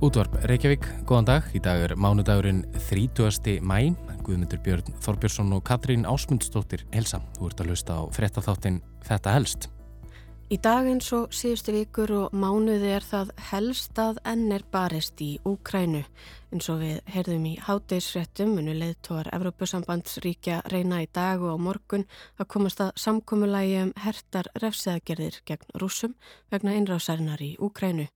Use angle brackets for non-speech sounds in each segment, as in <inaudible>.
Útvarp Reykjavík, góðan dag. Í dag er mánudagurinn 30. mæ. Guðmundur Björn Þorbjörnsson og Katrín Ásmundsdóttir helsa. Þú ert að hlusta á frettatháttin Þetta helst. Í dag eins og síðustu vikur og mánuði er það helst að enn er barist í Úkrænu. En svo við heyrðum í háteisréttum, munu leðtóar Evrópusambandsríkja reyna í dag og á morgun að komast að samkómulagi um hertar refseðagerðir gegn rúsum vegna innrásarinnar í Úkrænu.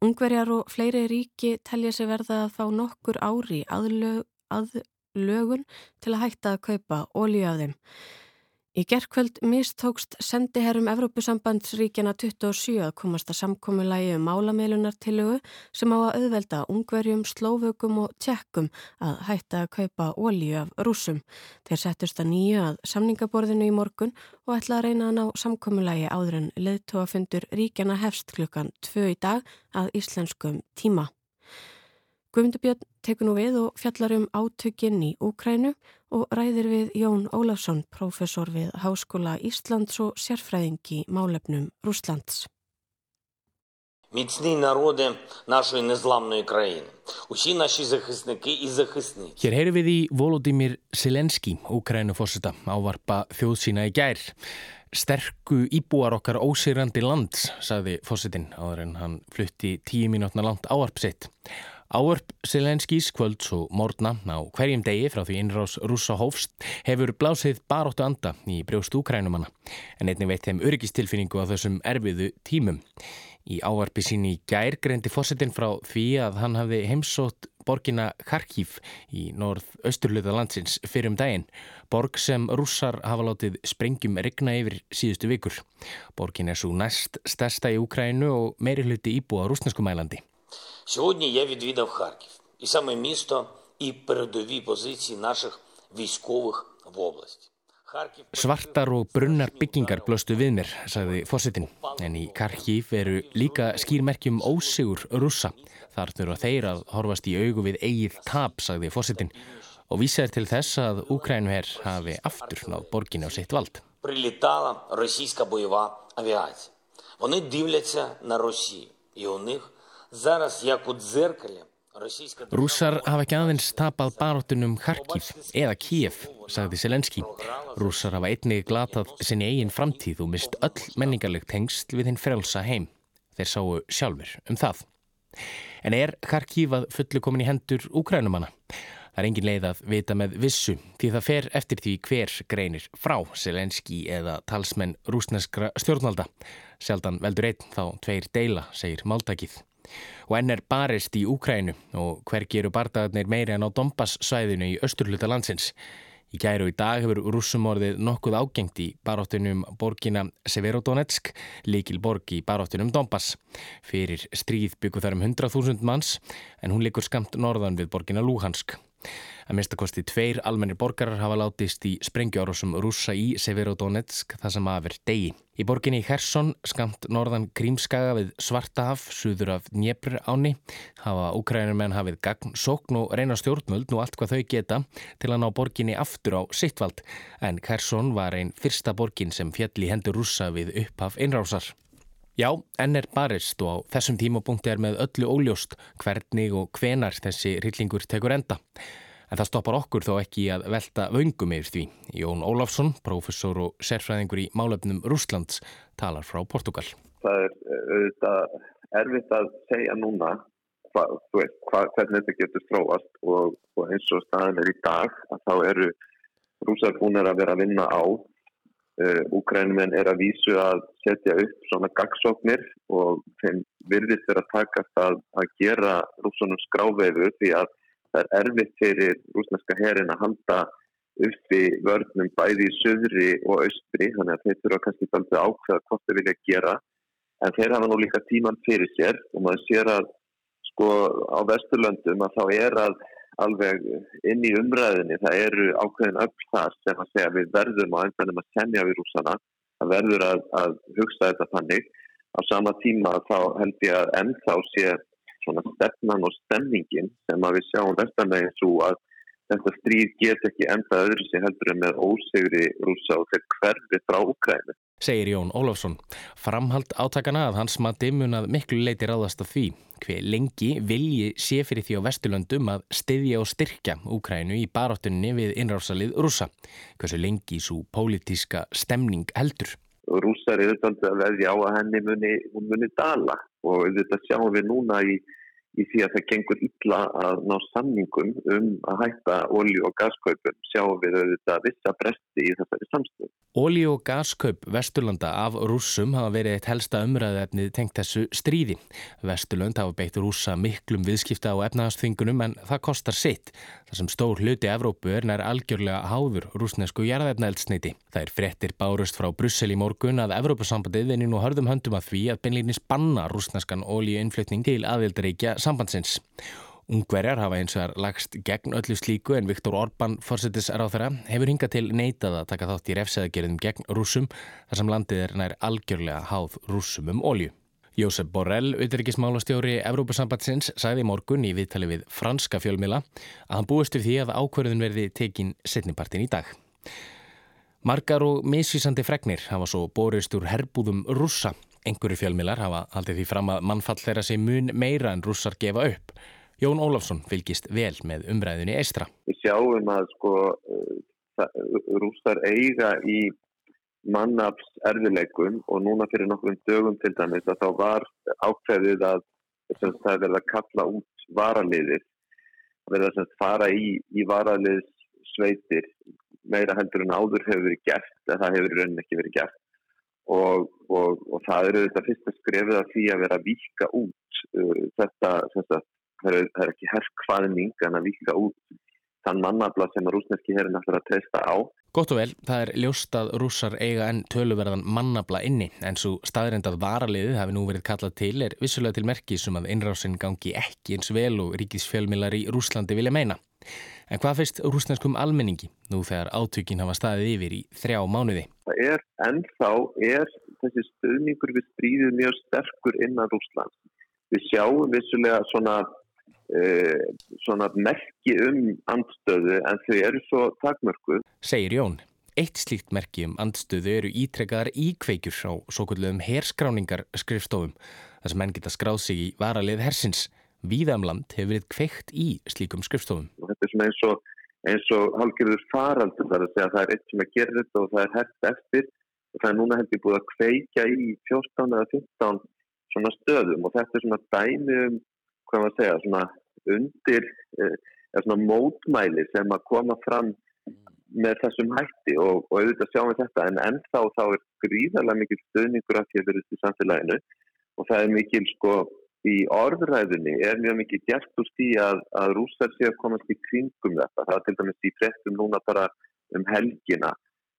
Ungverjar og fleiri ríki telja sig verða að fá nokkur ári aðlög, aðlögun til að hætta að kaupa ólíu af þeim. Í gerðkvöld mistókst sendiherrum Evrópusambandsríkjana 27 að komast að samkomiðlægi um málameilunartilögu sem á að auðvelda ungverjum, slóvökum og tjekkum að hætta að kaupa ólíu af rúsum. Þeir settust að nýju að samningaborðinu í morgun og ætla að reyna að ná samkomiðlægi áður en leðtóafundur ríkjana hefst klukkan 2 í dag að íslenskum tíma. Guðmundubjörn tekur nú við og fjallar um átökinn í Úkrænu og og ræðir við Jón Ólafsson, profesor við Háskóla Íslands og sérfræðingi málefnum Rúslands. Hér heyru við í Volodymyr Silenski, Ukrænufósuta, ávarpa þjóð sína í gær. Sterku íbúar okkar ósýrandi lands, saði fósutin áður en hann flutti tíu mínútna langt ávarp sitt. Áörp Selenskís kvölds og morgna á hverjum degi frá því innrás rúsa hófst hefur blásið baróttu anda í brjóst úkrænumanna en einnig veit þeim öryggistilfinningu á þessum erfiðu tímum. Í áarpi sín í gær greindi fósettin frá því að hann hafði heimsótt borgina Kharkiv í norð-austurluða landsins fyrir um daginn. Borg sem rússar hafa látið sprengjum regna yfir síðustu vikur. Borgin er svo næst stærsta í Úkrænu og meiri hluti íbúa rúsnesku mælandi. Сьогодні я відвідав Харків. І саме місто і передові позиції наших військових в області. Svartar og brunnar byggingar blöstu við mér, sagði fósittin. En í Karkív eru líka skýrmerkjum ósigur russa. Þar þurfa þeir að horfast í augu við eigið tap, sagði fósittin. Og vísaður til þess að Úkrænuher hafi aftur náð borginu á sitt vald. Прилітала російська бойова авіація. Вони дивляться на Росію. І у них Rússar hafa ekki aðeins tapað baróttunum Harkív eða Kíf, sagði Selenski. Rússar hafa einnig glatað sinni eigin framtíð og mist öll menningarlegt hengst við hinn frelsa heim. Þeir sáu sjálfur um það. En er Harkív að fullu komin í hendur úkrænumanna? Það er engin leið að vita með vissu því það fer eftir því hver greinir frá Selenski eða talsmenn rúsneskra stjórnvalda. Sjaldan veldur einn þá tveir deila, segir Máltakið og enn er barist í Úkrænu og hver gerur bardagarnir meiri en á Dombass svæðinu í östurluta landsins. Í gæru í dag hefur rússumorðið nokkuð ágengt í baróttunum borgina Severodonetsk, líkil borg í baróttunum Dombass. Fyrir stríð byggur þar um 100.000 manns en hún likur skamt norðan við borgina Luhansk. Að minnstakosti tveir almennir borgarar hafa látist í sprengjuárosum rúsa í Severodonetsk það sem aðver degi. Í borginni Hersson, skamt norðan Krímskaga við Svartahaf, suður af Dnjepr áni, hafa úkrænumenn hafið gagn, sókn og reyna stjórnmöld og allt hvað þau geta til að ná borginni aftur á sittvald. En Hersson var einn fyrsta borgin sem fjalli hendur rúsa við upphaf einrásar. Já, enn er barist og á þessum tímapunkti er með öllu óljóst hvernig og hvenar þessi rillingur tekur enda. En það stoppar okkur þó ekki að velta vöngum yfir því. Jón Ólafsson, professor og sérfræðingur í málefnum Rúslands, talar frá Portugal. Það er auðvitað erfitt að segja núna hva, veist, hva, hvernig þetta getur stróast og, og eins og staðin er í dag að þá eru rúsar búinir að vera að vinna á. Uh, Úkrænumenn er að vísu að setja upp svona gagsóknir og þeim virðist er að takast að, að gera rúsunum skráveðu því að það er erfitt fyrir rúsneska herin að halda uppi vörnum bæði í söðri og austri þannig að þeir þurfa kannski aldrei ákveða hvort þeir vilja gera. En þeir hafa nú líka tíman fyrir sér og maður sér að sko á vesturlöndum að þá er að alveg inn í umræðinni það eru ákveðin öll þar sem að segja við verðum á endanum að semja við rúsana það verður að, að hugsa þetta þannig. Á sama tíma þá held ég að ennþá sé svona stefnan og stemningin sem að við sjáum vestamegin svo að þetta stríð get ekki enda öðru sem heldur með ósegri rúsa og þeir hverfi frá Ukrænu. Segir Jón Ólafsson. Framhald átakana að hans maður munað miklu leiti ráðast af því hver lengi vilji sé fyrir því á Vesturlöndum að styðja og styrkja Úkrænu í baráttunni við innrásalið rúsa. Hversu lengi svo pólitíska stemning heldur? Rúsar eru þetta að veðja á að henni muni, muni dala og þetta sjáum við núna í í því að það gengur illa að ná samningum um að hætta ólíu og gaskaupum sjáum við auðvitað vissa bresti í þessari samstöðu. Ólíu og gaskaup Vesturlanda af rússum hafa verið eitt helsta umræðefnið tengt þessu stríði. Vesturland hafa beitt rússa miklum viðskipta á efnaðastfingunum en það kostar sitt. Það sem stór hluti Evrópu er nær algjörlega háður rúsnesku jarðefnaeldsneiti. Það er frettir bárust frá Brussel í morgun að Evrópusambandið vinni nú hörðum höndum að því að sambandsins. Ungverjar hafa eins og er lagst gegn öllu slíku en Viktor Orbán, fórsetisráð þeirra, hefur hingað til neitað að taka þátt í refseðagerðum gegn rúsum þar sem landið er nær algjörlega háð rúsum um ólju. Jósef Borrell, auðvirkismálastjóri Evrópusambandsins, sagði í morgun í viðtali við franska fjölmila að hann búist við því að ákverðun verði tekin setnipartin í dag. Margar og misvísandi fregnir hafa svo borist úr herbúðum rúsa Engur fjölmilar hafa haldið því fram að mannfall þeirra sé mun meira en rússar gefa upp. Jón Ólafsson fylgist vel með umræðinni eistra. Við sjáum að sko rússar eiga í mannafs erfileikum og núna fyrir nokkrum dögum til dæmis að þá var ákveðið að það verða að kalla út varaliðir verða að fara í, í varaliðs sveitir meira heldur en áður hefur verið gert en það hefur raunin ekki verið gert og, og, og það eru þetta fyrsta skrefið af því að vera að vika út uh, þetta, þetta það er, það er ekki herrkvaðning en að vika út þann mannabla sem að rúsneski herin ætlar að treysta á. Gott og vel, það er ljóst að rússar eiga enn töluverðan mannabla inni en svo staðrindað varaliðið hafi nú verið kallað til er vissulega til merkis um að innrásin gangi ekki eins vel og ríkisfjölmilar í Rúslandi vilja meina. En hvað feist rúsneskum almenningi nú þegar átökin hafa staðið yfir í þrjá mánuði? Það er ennþá er þessi stöðningur við stríðið mjög sterkur innan Rúsland. Við sjáum vissulega svona, svona merki um andstöðu en þau eru svo takmörkuð. Segir Jón. Eitt slíkt merki um andstöðu eru ítrekkaðar íkveikjur á svo kvöldluðum herskráningar skrifstofum þar sem menn geta skráð sig í varalið hersins. Víðamland um hefur verið kveikt í slíkum skrifstofum. Og þetta er svona eins og, eins og halgjörður faraldur þar að segja að það er eitt sem gera þetta og það er hert eftir og það er núna hefði búið að kveika í 14 eða 15 svona stöðum og þetta er svona dæmi um, hvað maður segja, svona undir, eh, eða svona mótmæli sem að koma fram með þessum hætti og, og auðvitað sjáum við þetta en ennþá þá er gríðarlega mikil stöðningur að verðist í samfélaginu og það er mikil sko í orðræðinni er mjög mikið gert úr því að, að rúsar sé að komast í kringum þetta. Það er til dæmis í frettum núna bara um helgina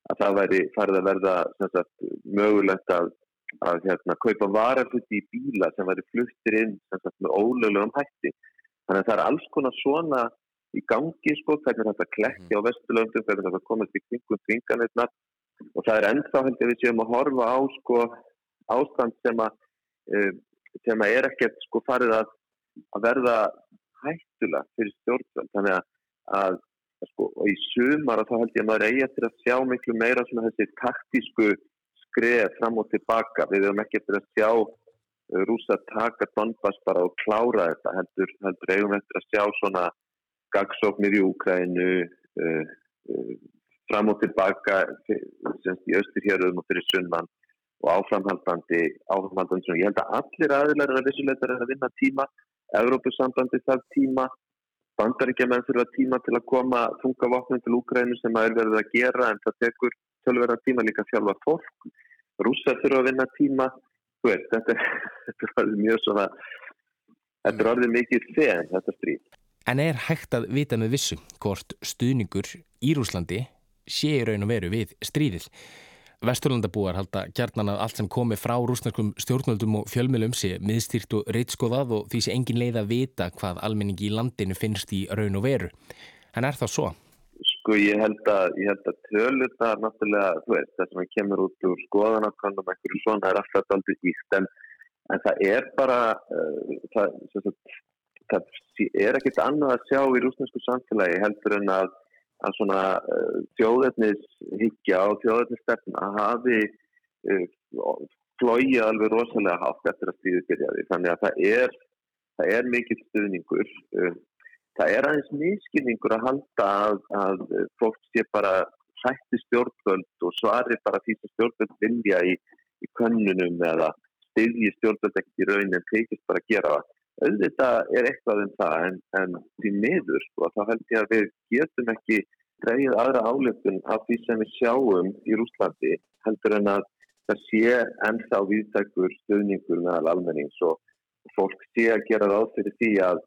að það væri farið að verða sagt, mögulegt að, að hérna, kaupa vararhutti í bíla sem væri fluttir inn sagt, með ólögulegum hætti. Þannig að það er alls konar svona í gangi sko, hvernig þetta klekki á vesturlöndum, hvernig þetta komast í kringum kringanirnar og það er ennþá held að við séum að horfa á sko, ástand sem að um, sem er ekkert sko farið að, að verða hættula fyrir stjórnvöld. Þannig að, að sko, í sumar þá held ég að maður eigi eftir að sjá miklu meira svona þessi taktísku skreð fram og tilbaka. Við hefum ekki eftir að sjá uh, rúsa taka Donbass bara og klára þetta heldur, heldur eigum eftir að sjá svona gagsóknir í Úkrænu uh, uh, fram og tilbaka í austurhjörðum og fyrir sunnan og áframhaldandi áframhaldandi svona. Ég held að allir aðilar er að vissuleitar er að vinna tíma. Evrópussambandi þarf tíma. Bandaríkjaman þurfa tíma til að koma þunga vopnum til Úgrænu sem að er verið að gera en það tekur tölverða tíma líka sjálfa fólk. Rússar þurfa að vinna tíma. Veist, þetta, <laughs> þetta er orðið mjög svona þetta er orðið mikið þegar þetta stríð. En er hægt að vita með vissu hvort stuðningur í Rúslandi sé raun og veru við stríðið? Vesturlandabúar halda kjarnan að allt sem komi frá rúsnarskum stjórnvöldum og fjölmjölum sé miðstýrt og reitskoðað og því sé engin leið að vita hvað almenningi í landinu finnst í raun og veru. En er það svo? Sko ég held að, ég held að tölurna náttúrulega, þú veist, það sem kemur út úr skoðanakonum, eitthvað svona er alltaf aldrei íst, en, en það er bara, uh, það, það, það er ekkit annað að sjá í rúsnesku samfélagi heldur en að, að svona uh, þjóðetnishyggja og þjóðetnisstefna hafi uh, flóið alveg rosalega hátt eftir að stríðið byrjaði. Þannig að það er, það er mikill stuðningur. Það er aðeins miskilningur að halda að, að fólk sé bara hætti stjórnvöld og svari bara því sem stjórnvöld vilja í, í könnunum eða styðji stjórnvöld ekkert í raunin en teikist bara að gera það. Auðvitað er eitthvað um það en, en því miður sko þá held ég að við getum ekki dreyið aðra áleitun af því sem við sjáum í Rúslandi heldur en að það sé ennþá viðtækur stöðningur meðal almennings og fólk sé að gera ráð fyrir því að,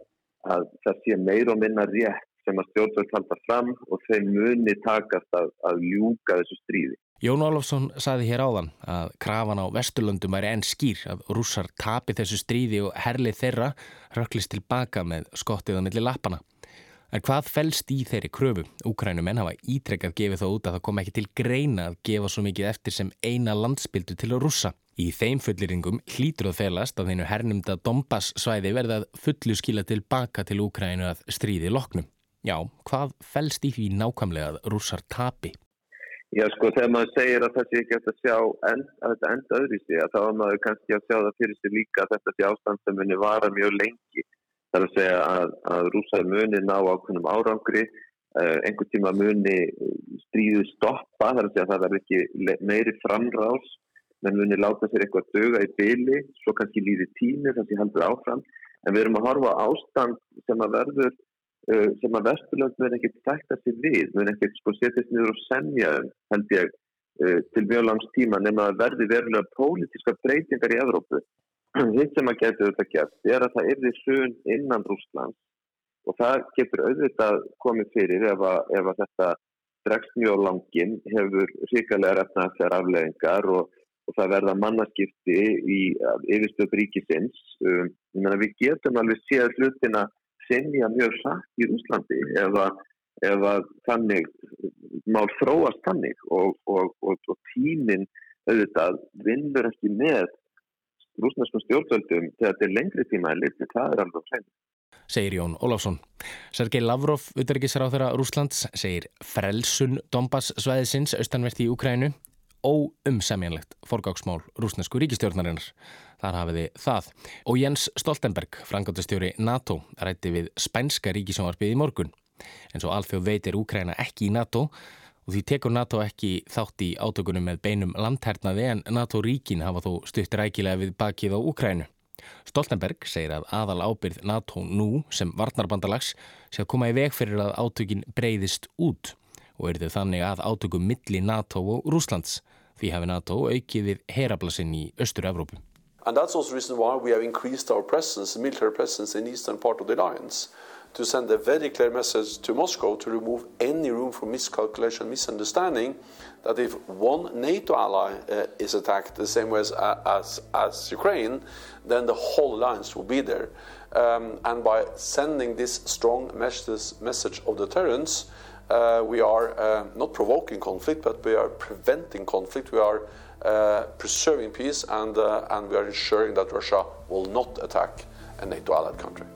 að það sé meir og minna rétt sem að stjórnvöld halda fram og þeim muni takast að, að ljúka þessu stríði. Jón Ólafsson saði hér áðan að krafan á Vesturlundum er enn skýr að rússar tapi þessu stríði og herlið þeirra röklist tilbaka með skottið á milli lappana. En hvað fælst í þeirri kröfu? Úkrænumenn hafa ítrekkað gefið þó út að það kom ekki til greina að gefa svo mikið eftir sem eina landsbyldu til að rússa. Í þeim fulliringum hlýtur að felast að þeinu hernumda Dombas svæði verðað fullu skila tilbaka til Úkrænu að stríði loknum. Já, hvað fælst í því nákvæmlega að rússar tapi? Já sko þegar maður segir að sé ekki að sjá end, að þetta enda öðru í sig þá er maður kannski að sjá það fyrir sig líka að þetta sé ástand sem muni vara mjög lengi. Það er að segja að, að rúsaði muni ná ákveðnum árangri, uh, einhvern tíma muni stríðu stoppa, það er að segja að það verður ekki meiri framrás, menn muni láta sér eitthvað döga í byli, svo kannski líði tími að ég heldur áfram. En við erum að horfa ástand sem að verður Uh, sem að Vesturland verði ekkert tækta sér við, verði ekkert sko setjast niður og semja held ég, uh, til mjög langs tíma nema að verði verulega pólitíska breytingar í Evrópu. <clears throat> Hitt sem að getur þetta gert er að það er því sun innan Rúsland og það getur auðvitað komið fyrir ef að, ef að þetta dregst mjög langin, hefur ríkalega efnaðslegar afleggingar og, og það verða mannaskipti í yfirstöð ríkisins. Um, við getum alveg séð hlutina sinja mjög satt í Úslandi ef að, ef að þannig mál þróast þannig og, og, og tíminn auðvitað vinnur ekki með rúsnarskum stjórnvöldum þegar þetta er lengri tíma en litið, það er alveg hrein. Segir Jón Ólafsson. Sergei Lavrov, þeirra Rúslands, segir frelsun Donbass svæðisins austanverti í Ukrænu óumsemjanlegt forgáksmál rúsnesku ríkistjórnarinnar. Þar hafiði það. Og Jens Stoltenberg, frangandastjóri NATO, rætti við spænska ríkisjónvarpið í morgun. En svo alþjóð veitir Úkræna ekki í NATO og því tekur NATO ekki þátt í átökunum með beinum landhernaði en NATO-ríkin hafa þó stutt rækilega við bakið á Úkrænu. Stoltenberg segir að aðal ábyrð NATO nú sem varnarbandalags sé að koma í veg fyrir að átökin breyðist út og er þau þannig að átökum milli NATO og Rúslands. Því hafi NATO aukið við herablasinn í Östur-Evrópu. And that's also the reason why we have increased our presence, military presence in the eastern part the alliance, to send a very clear message to Moscow to remove any room for miscalculation, misunderstanding, that if one NATO ally uh, is attacked the same way as, as, as, Ukraine, then the whole alliance will be there. Um, and by sending this strong message, message of deterrence, uh, we are uh, not provoking conflict, but we are preventing conflict. We are uh, preserving peace and, uh, and we are ensuring that Russia will not attack a NATO allied country.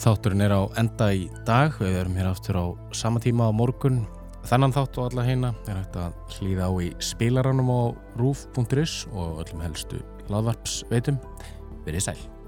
Þátturinn er á enda í dag, við erum hér aftur á sama tíma á morgun. Þannan þátt og alla heina er hægt að hlýða á í spilaranum á roof.is og öllum helstu laðvarpsveitum. Verið sæl.